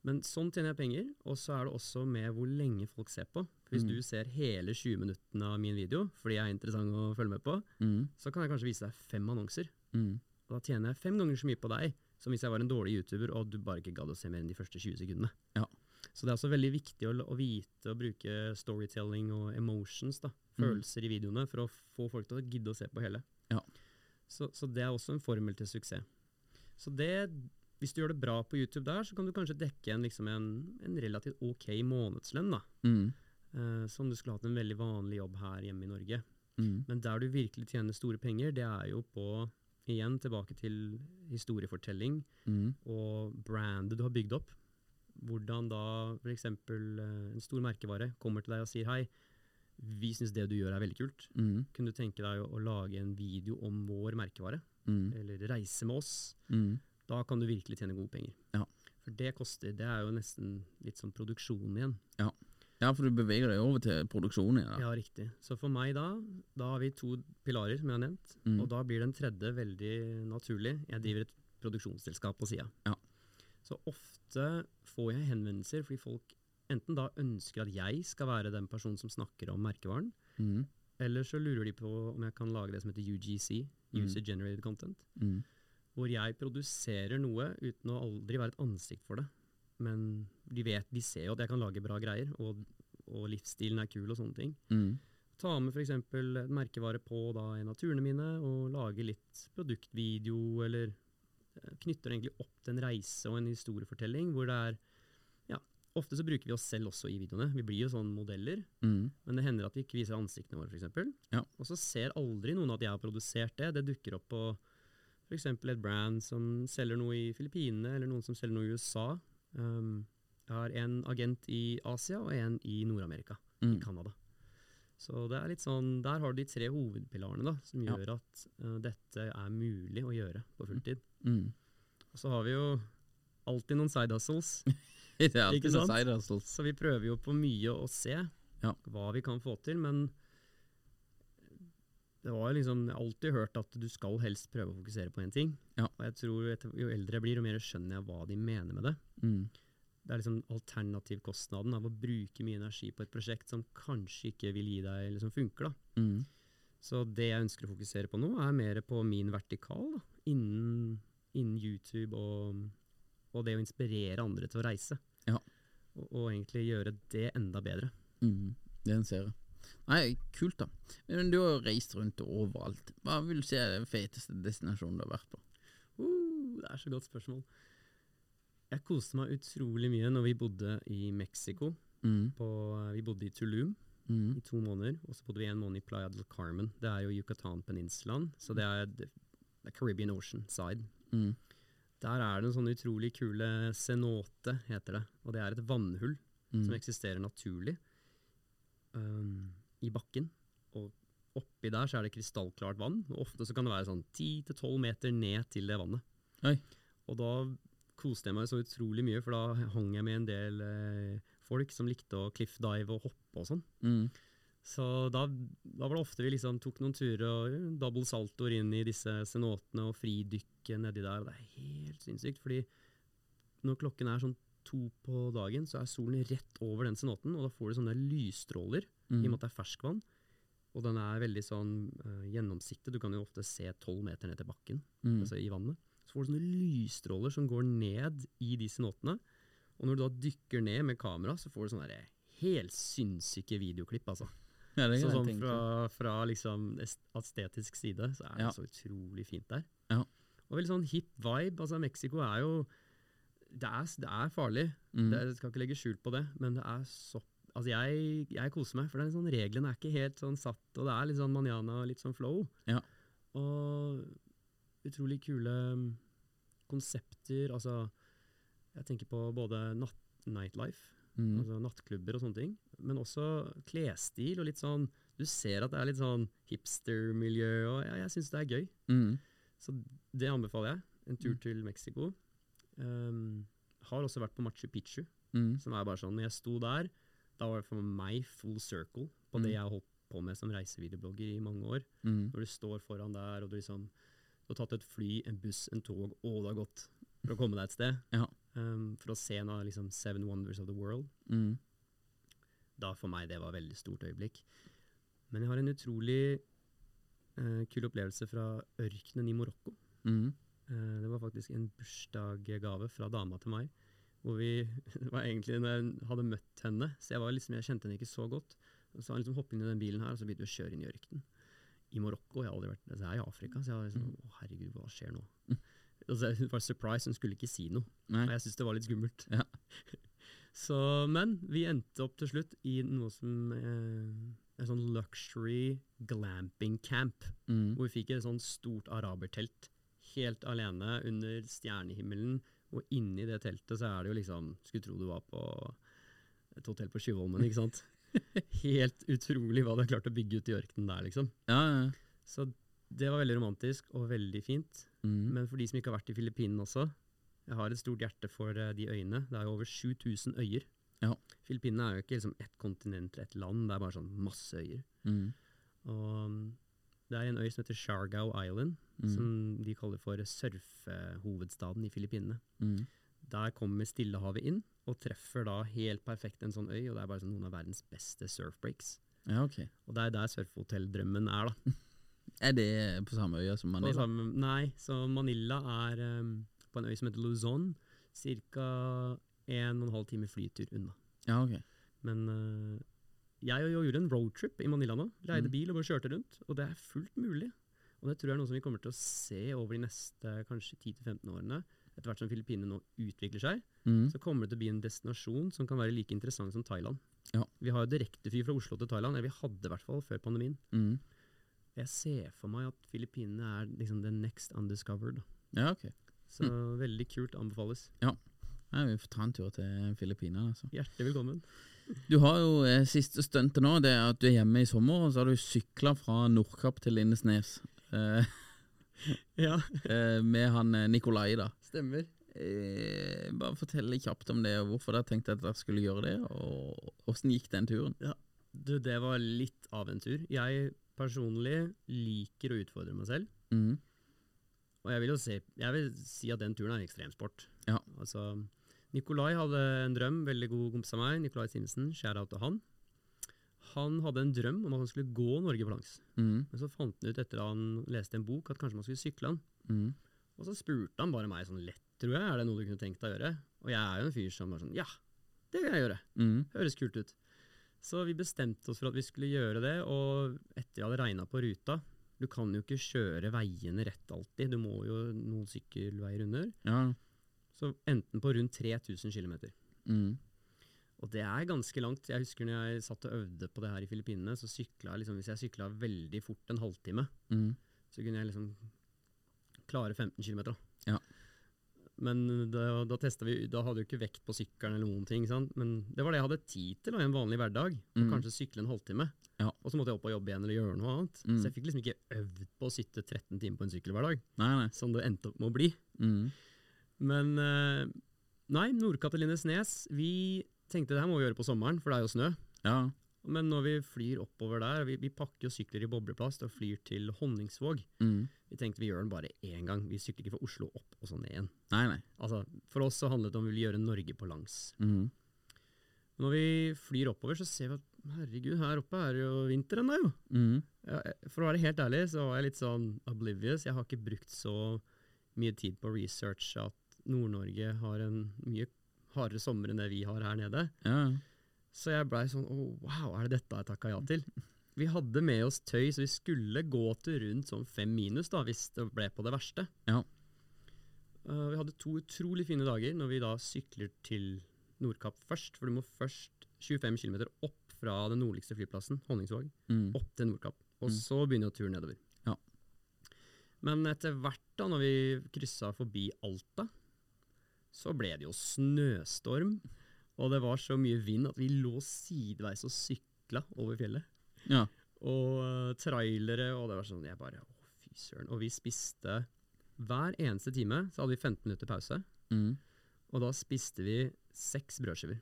Men sånn tjener jeg penger, og så er det også med hvor lenge folk ser på. Hvis Mm. du ser hele 20 minuttene av min video, fordi jeg er interessant å følge med på, Mm. så kan jeg kanskje vise deg fem annonser. Mm. Og da tjener jeg fem ganger så mye på deg som hvis jeg var en dårlig YouTuber og du bare ikke gadd å se mer enn de første 20 sekundene. Ja. Så det er også veldig viktig å, å vite å bruke storytelling og emotions, da, følelser i videoene, for å få folk til å gidde å se på hele. Ja. Så, så det er også en formel til suksess. Så det, hvis du gjør det bra på YouTube der, så kan du kanskje dekke en, liksom en, en relativt ok månedslønn, da. Mm. Uh, som du skulle hatt en veldig vanlig jobb her hjemme i Norge. Mm. Men der du virkelig tjener store penger, det er jo på Igjen tilbake til historiefortelling Mm. og brandet du har bygd opp. hvordan da f.eks. Uh, en stor merkevare kommer til deg og sier hei, vi syns det du gjør er veldig kult. Mm. Kunne du tenke deg å, å lage en video om vår merkevare? Mm. Eller reise med oss? Mm. Da kan du virkelig tjene gode penger. Ja. For det koster. Det er jo nesten litt som produksjon igjen. Ja. ja, for du beveger deg over til produksjon igjen. da. Ja, riktig. Så for meg da, da har vi to pilarer, som jeg har nevnt. Mm. Og da blir den tredje veldig naturlig. Jeg driver et produksjonsselskap på sida. Ja. Så ofte får jeg henvendelser fordi folk enten da ønsker at jeg skal være den personen som snakker om merkevaren, Mm. eller så lurer de på om jeg kan lage det som heter UGC, Mm. User Generated Content, Mm. Hvor jeg produserer noe uten å aldri være et ansikt for det. Men de vet, de ser jo at jeg kan lage bra greier, og, og livsstilen er kul og sånne ting. Mm. Ta med f.eks. et merkevare på da, en av turene mine, og lage litt produktvideo, eller eh, knytter egentlig opp til en reise og en historiefortelling, hvor det er ja, Ofte så bruker vi oss selv også i videoene. Vi blir jo sånn modeller. Mm. Men det hender at vi ikke viser ansiktene våre, f.eks. Ja. Og så ser aldri noen at jeg har produsert det. Det dukker opp på f.eks. et brand som selger noe i Filippinene, eller noen som selger noe i USA. Um, jeg har en agent i Asia og en i Nord-Amerika, Mm. i Canada. Så det er litt sånn, der har du de tre hovedpilarene da, som Ja. gjør at uh, dette er mulig å gjøre på fulltid. Mm. Og så har vi jo alltid noen side hustles. Det er alltid Ikke noe sant? side hustles. Så vi prøver jo på mye å se Ja. hva vi kan få til, men det var liksom, jeg har alltid hørt at du skal helst prøve å fokusere på én ting. Ja. Og jeg tror etter, jo eldre jeg blir, jo mer skjønner jeg hva de mener med det. Mm. Det er liksom alternativkostnaden av å bruke mye energi på et prosjekt som kanskje ikke vil gi deg, eller som funker. da. Mm. Så det jeg ønsker å fokusere på nå, er mer på min vertikal da, innen, innen YouTube og, og det å inspirere andre til å reise. Ja. Og, og egentlig gjøre det enda bedre. Mm. Den ser jeg. Nei, kult da. Men du har jo reist rundt overalt. Hva vil du si er den feteste destinasjonen du har vært på? Uh, det er så godt spørsmål. Jeg koste meg utrolig mye når vi bodde i Mexico. Mm. På, vi bodde i Tulum Mm. i to måneder, og så bodde vi en måned i Playa del Carmen. Det er jo Yucatan-peninsulaen, så det er, the, the Caribbean Ocean side. Mm. Der er det en sånn utrolig kule cenote, heter det. Og det er et vannhull Mm. som eksisterer naturlig um, i bakken. Og oppi der så er det krystallklart vann. Og ofte så kan det være sånn 10-12 meter ned til det vannet. Oi. Og da koste jeg meg så utrolig mye, for da hang jeg med en del eh, folk som likte å cliffdive og hoppe og sånn. Mm. Så da, da var det ofte vi liksom tok noen turer og double saltoer inn i disse cenotene og fridykke nedi der. Og det er helt sinnssykt, fordi når klokken er sånn to på dagen, så er solen rett over den cenoten, og da får du sånne lysstråler, i og med at det er ferskvann. Og den er veldig sånn uh, gjennomsiktig. Du kan jo ofte se tolv meter ned til bakken, Mm. altså i vannet. Så får du sånne lysstråler som går ned i de cenotene. Og når du da dykker ned med kamera, så får du sånne helt sinnssyke videoklipp, altså. Ja, det Så sånn fra, fra liksom estetisk side, så er det Ja. så utrolig fint der. Ja. Og veldig sånn hip vibe. Altså, Mexico er jo Det er, det er farlig. Mm. Det, jeg skal ikke legge skjul på det, men det er så Altså, jeg, jeg koser meg, for er sånn, reglene er ikke helt sånn satt, og det er litt sånn manjana og litt sånn flow. Ja. Og utrolig kule mm, konsepter. Altså, jeg tenker på både natt, nightlife, Mm. altså nattklubber og sånne ting, men også klesstil og litt sånn Du ser at det er litt sånn hipster-miljø, og ja, jeg syns det er gøy. Mm. Så det anbefaler jeg. En tur til Mexico. Um, har også vært på Machu Picchu, Mm. som er bare sånn Når jeg sto der, da var det for meg full circle på Mm. det jeg har holdt på med som reisevideoblogger i mange år. Mm. Når du står foran der, og du liksom Du har tatt et fly, en buss, en tog, og det har gått for å komme deg et sted. Ja. Um, for å se en av liksom Seven Wonders of the World. Mm. Da for meg det var et veldig stort øyeblikk. Men jeg har en utrolig uh, kul opplevelse fra ørkenen i Marokko. Mm. Uh, det var faktisk en bursdagsgave fra dama til meg. Hvor vi, var egentlig når jeg hadde møtt henne, så jeg, var liksom, jeg kjente henne ikke så godt. Og så han liksom hoppet inn i den bilen her, og så begynte vi å kjøre inn i ørkenen. I Marokko. Jeg har aldri vært altså, Jeg er i Afrika, så jeg var liksom Å, herregud, hva skjer nå? Altså, hun var surprise, hun skulle ikke si noe. Nei. Og jeg syntes det var litt skummelt. Ja. Så, men vi endte opp til slutt i noe som eh, En sånn luxury glamping camp. Mm. Hvor vi fikk et sånn stort arabertelt helt alene under stjernehimmelen Og inni det teltet så er det jo liksom Skulle tro du var på et hotell på Tjuvholmen, ikke sant? Helt utrolig hva de har klart å bygge ut i ørkenen der, liksom. Ja, ja. Så det var veldig romantisk og veldig fint. Mm. Men for de som ikke har vært i Filippinene også, jeg har et stort hjerte for eh, de øyene. Det er jo over 7000 øyer. Ja. Filippinene er jo ikke liksom ett kontinent eller ett land, det er bare sånn masse øyer. Mm. Og um, det er en øy som heter Shargao Island, Mm. som de kaller for surfehovedstaden i Filippinene. Mm. Der kommer Stillehavet inn, og treffer da helt perfekt en sånn øy, og det er bare sånn noen av verdens beste surfbreaks. Ja, ok. Og det er der surfehotelldrømmen er, da. Er det på samme øya som Manila? samme, nei, så Manila er um, på en øy som heter Luzon, ca. en og en halv time flytur unna. Ja, ok. Men uh, jeg gjorde en roadtrip i Manila nå. Leide Mm. bil og bare kjørte rundt. Og det er fullt mulig. Og det tror jeg er noe som vi kommer til å se over de neste kanskje 10-15 årene. Etter hvert som Filippinene nå utvikler seg, Mm. så kommer det til å bli en destinasjon som kan være like interessant som Thailand. Ja. Vi har jo direktefly fra Oslo til Thailand, eller vi hadde i hvert fall før pandemien. Mm. Jeg ser for meg at Filippinene er liksom the next undiscovered. Ja, ok. Så veldig kult, anbefales. Nei, vi får ta en tur til Filippinene, altså. Hjertelig velkommen. Du har jo eh, siste stuntet nå, det er at du er hjemme i sommer, og så har du sykla fra Nordkapp til Lindesnes. Eh, Ja, eh, med han eh, Nikolai, da. stemmer. Eh, bare fortell kjapt om det, og hvorfor dere tenkte at dere skulle gjøre det, og åssen gikk den turen? Du, det var litt av en tur. Jeg personlig liker å utfordre meg selv. Mm. Og jeg vil jo se, jeg vil si at den turen er ekstremsport. Ja. Altså, Nikolai hadde en drøm, veldig god kompis av meg, Nikolai Simensen, shout out til han. Han hadde en drøm om at han skulle gå Norge på langs. Mm. Men så fant han ut etter at han leste en bok at kanskje man skulle sykle han. Mm. Og så spurte han bare meg sånn lett, tror jeg, er det noe du kunne tenkt deg å gjøre? Og jeg er jo en fyr som bare sånn, ja, det vil jeg gjøre. Mm. Høres kult ut. Så vi bestemte oss for at vi skulle gjøre det, og etter jeg hadde regna på ruta Du kan jo ikke kjøre veiene rett alltid, du må jo noen sykkelveier under. Ja. Så enten på rundt 3000 km. Mm. Og det er ganske langt. Jeg husker når jeg satt og øvde på det her i Filippinene, så sykla jeg liksom Hvis jeg sykla veldig fort en halvtime, Mm. så kunne jeg liksom klare 15 km. Ja. Men da, da testa vi Da hadde jo ikke vekt på sykkelen eller noen ting. Sant? Men det var det jeg hadde tid til i en vanlig hverdag. Mm. kanskje sykle en halvtime. Ja. Og så måtte jeg opp og jobbe igjen eller gjøre noe annet. Mm. Så jeg fikk liksom ikke øvd på å sitte 13 timer på en sykkel hver dag, Nei, nei. som det endte opp med å bli. Mm. Men eh, nei, Nord-Katalines Nes, Vi tenkte det her må vi gjøre på sommeren, for det er jo snø. Ja. Men når vi flyr oppover der Vi, vi pakker jo sykler i bobleplast og flyr til Honningsvåg. Mm. Vi tenkte vi gjør den bare én gang. Vi sykler ikke fra Oslo opp og så ned igjen. Nei, nei. Altså, For oss så handlet det om vi ville gjøre Norge på langs. Mm. Når vi flyr oppover, så ser vi at herregud, her oppe er det jo vinter ennå, jo. Mm. Ja, for å være helt ærlig, så var jeg litt sånn oblivious. Jeg har ikke brukt så mye tid på research at Nord-Norge har en mye hardere sommer enn det vi har her nede. Ja. Så jeg blei sånn oh, wow, er det dette jeg takka ja til? Vi hadde med oss tøy, så vi skulle gå til rundt sånn fem minus da, hvis det ble på det verste. Ja. Uh, vi hadde to utrolig fine dager når vi da sykler til Nordkapp først. For du må først 25 km opp fra den nordligste flyplassen, Honningsvåg, Mm. opp til Nordkapp. Og Mm. så begynner turen nedover. Ja. Men etter hvert, da, når vi kryssa forbi Alta, så ble det jo snøstorm. Og det var så mye vind at vi lå sideveis og sykla over fjellet. Ja. Og eh, trailere, og det var sånn Jeg bare Å, fy søren. Og vi spiste Hver eneste time så hadde vi 15 minutter pause. Mm. Og da spiste vi seks brødskiver.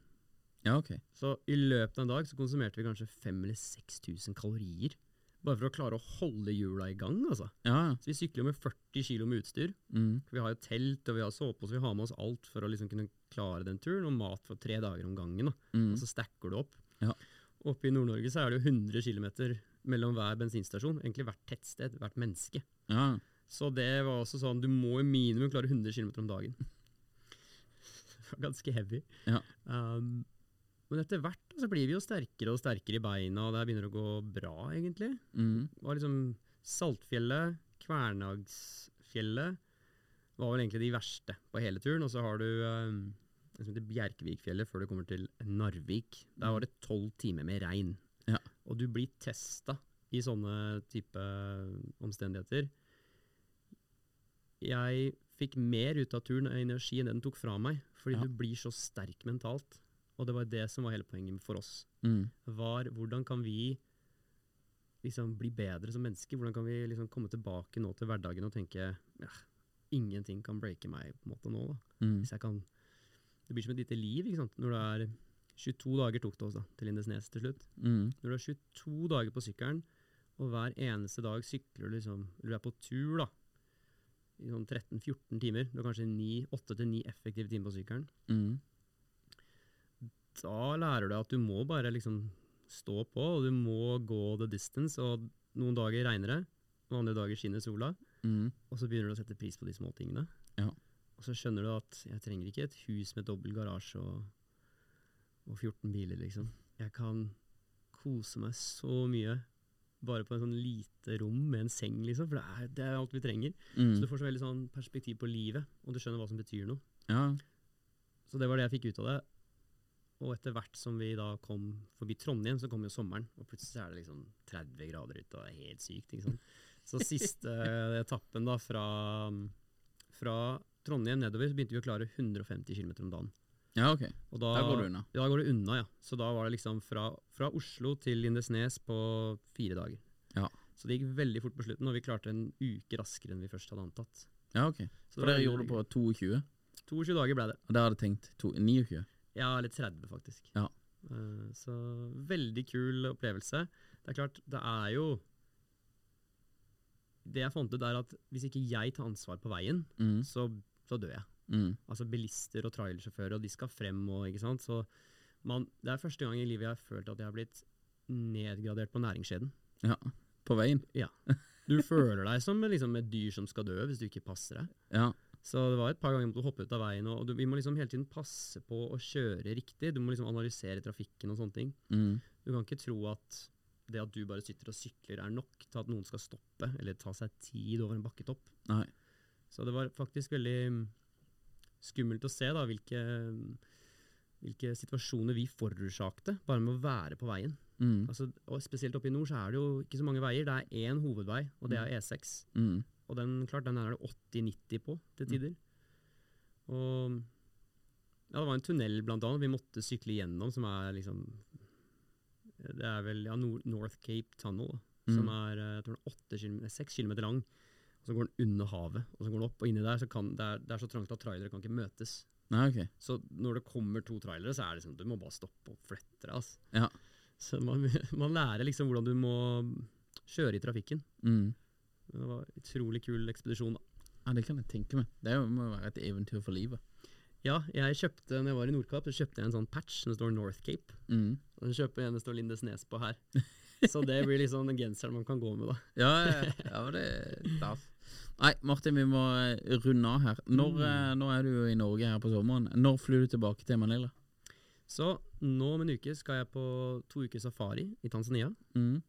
Ja, ok. Så i løpet av en dag så konsumerte vi kanskje 5000 eller 6000 kalorier. Bare for å klare å holde hjula i gang, altså. Ja. Så vi sykler jo med 40 kilo med utstyr. Mm. Vi har jo telt, og vi har sovepose, vi har med oss alt for å liksom kunne klare den turen, og mat for tre dager om gangen. Da. Mm. Og så stacker du opp. Ja. Oppe i Nord-Norge så er det jo 100 km mellom hver bensinstasjon, egentlig hvert tettsted, hvert menneske. Ja. Så det var også sånn, du må i minimum klare 100 km om dagen. det var ganske heavy. Ja. Um, men etter hvert så blir vi jo sterkere og sterkere i beina, og det begynner å gå bra, egentlig. Mm. Det var liksom Saltfjellet, Kvernagsfjellet var vel egentlig de verste på hele turen. Og så har du um, det som heter Bjerkevikfjellet før du kommer til Narvik. Der var det tolv timer med regn. Ja. Og du blir testa i sånne type omstendigheter. Jeg fikk mer ut av turen og energi enn det den tok fra meg. Fordi Ja. du blir så sterk mentalt. Og det var det som var hele poenget for oss. Mm. Var hvordan kan vi liksom bli bedre som mennesker? Hvordan kan vi liksom komme tilbake nå til hverdagen og tenke ja, ingenting kan breake meg på en måte nå. da. Mm. Hvis jeg kan Det blir som et lite liv ikke sant? når det er 22 dager tok det oss da, til Lindesnes til slutt. Mm. Når du er 22 dager på sykkelen, og hver eneste dag sykler du liksom Eller du er på tur, da. I sånn 13-14 timer. Du har kanskje 8-9 effektive timer på sykkelen. Mm. Da lærer du at du må bare liksom stå på, og du må gå the distance. Og noen dager regner det, og andre dager skinner sola. Mm. Og så begynner du å sette pris på de små tingene. Ja. Og så skjønner du at jeg trenger ikke et hus med dobbel garasje og, og 14 biler, liksom. Jeg kan kose meg så mye bare på en sånn lite rom med en seng, liksom. For det er, det er alt vi trenger. Mm. Så du får så veldig sånn perspektiv på livet, og du skjønner hva som betyr noe. Ja. Så det var det jeg fikk ut av det. Og etter hvert som vi da kom forbi Trondheim, så kom jo sommeren, og plutselig er det liksom 30 grader ute, og det er helt sykt, ikke sant. Så siste etappen da fra, fra Trondheim nedover, så begynte vi å klare 150 km om dagen. ja, ok. Og da, Der går du unna. Ja, da går du unna, ja. Så da var det liksom fra, fra Oslo til Lindesnes på fire dager. Ja. Så det gikk veldig fort på slutten, og vi klarte en uke raskere enn vi først hadde antatt. Ja, ok. Så For dere gjorde det på 22, 22 dager ble det. og da hadde tenkt to, 29? Ja, eller 30 faktisk. Ja. Eh, så veldig kul opplevelse. Det er klart, det er jo Det jeg fant ut, er at hvis ikke jeg tar ansvar på veien, Mm. så, så dør jeg. Mm. Altså bilister og trailersjåfører, og de skal frem og ikke sant. Så man, det er første gang i livet jeg har følt at jeg har blitt nedgradert på næringskjeden. Ja. På veien? Ja. Du føler deg som liksom, et dyr som skal dø hvis du ikke passer deg. Ja. Så det var et par ganger du måtte hoppe ut av veien, og du, vi må liksom hele tiden passe på å kjøre riktig. Du må liksom analysere trafikken og sånne ting. Mm. Du kan ikke tro at det at du bare sitter og sykler er nok til at noen skal stoppe, eller ta seg tid over en bakketopp. Nei. Så det var faktisk veldig mm, skummelt å se da, hvilke, hvilke situasjoner vi forårsakte bare med å være på veien. Mm. Altså, og spesielt oppe i nord så er det jo ikke så mange veier. Det er én hovedvei, og det er E6. Mm. Og den, klart, den er det 80-90 på til tider. Og ja, det var en tunnel blant annet vi måtte sykle gjennom, som er liksom Det er vel ja, North Cape Tunnel, da, som Mm. er eh, jeg tror den er 6 km lang. Og så går den under havet, og så går den opp, og inni der så kan det er, det er så trangt at trailere kan ikke møtes. Nei, ok. Så når det kommer to trailere, så er det sånn du må bare stoppe og flette deg. Altså. Ja. Så man, man lærer liksom hvordan du må kjøre i trafikken. Mm. Det var en utrolig kul ekspedisjon. da. Ja, det kan jeg tenke meg. Det må være et eventyr for livet. Ja, jeg kjøpte, når jeg var i Nordkapp, så kjøpte jeg en sånn patch som står North Cape. Mm. Og så kjøper jeg en det står Lindesnes på her. Så det blir liksom den genseren man kan gå med, da. Ja, ja, ja, det er. Nei, Martin, vi må eh, runde av her. Når, Mm. eh, nå er du jo i Norge her på sommeren. Når flyr du tilbake til Manila? Så nå om en uke skal jeg på to uker safari i Tanzania. Mm.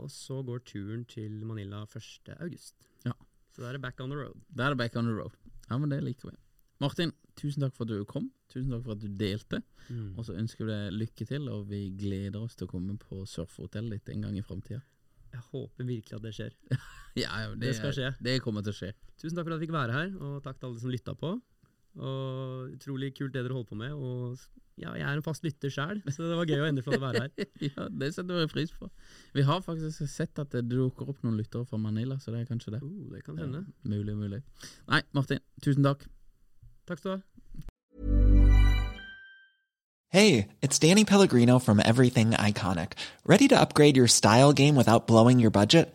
Og så går turen til Manila 1. august. Ja. Så da er det back on the road. Da er det back on the road. Ja, men det liker vi. Martin, tusen takk for at du kom. Tusen takk for at du delte. Mm. Og så ønsker vi deg lykke til, og vi gleder oss til å komme på surfehotellet ditt en gang i framtida. Jeg håper virkelig at det skjer. Ja, ja, Det skal skje. Det kommer til å skje. Tusen takk for at jeg fikk være her, og takk til alle som lytta på. Og Utrolig kult det dere holder på med. Og ja, jeg er en fast lytter sjæl, så det var gøy å endelig få være her. ja, det setter vi pris på. Vi har faktisk sett at det dukker opp noen lyttere fra Manila, så det er kanskje det. Uh, det kan hende. Ja, mulig, mulig. Nei, Martin, tusen takk. Takk skal du ha. Hey, it's Danny Pellegrino from Everything Iconic. Ready to upgrade your style game without blowing your budget?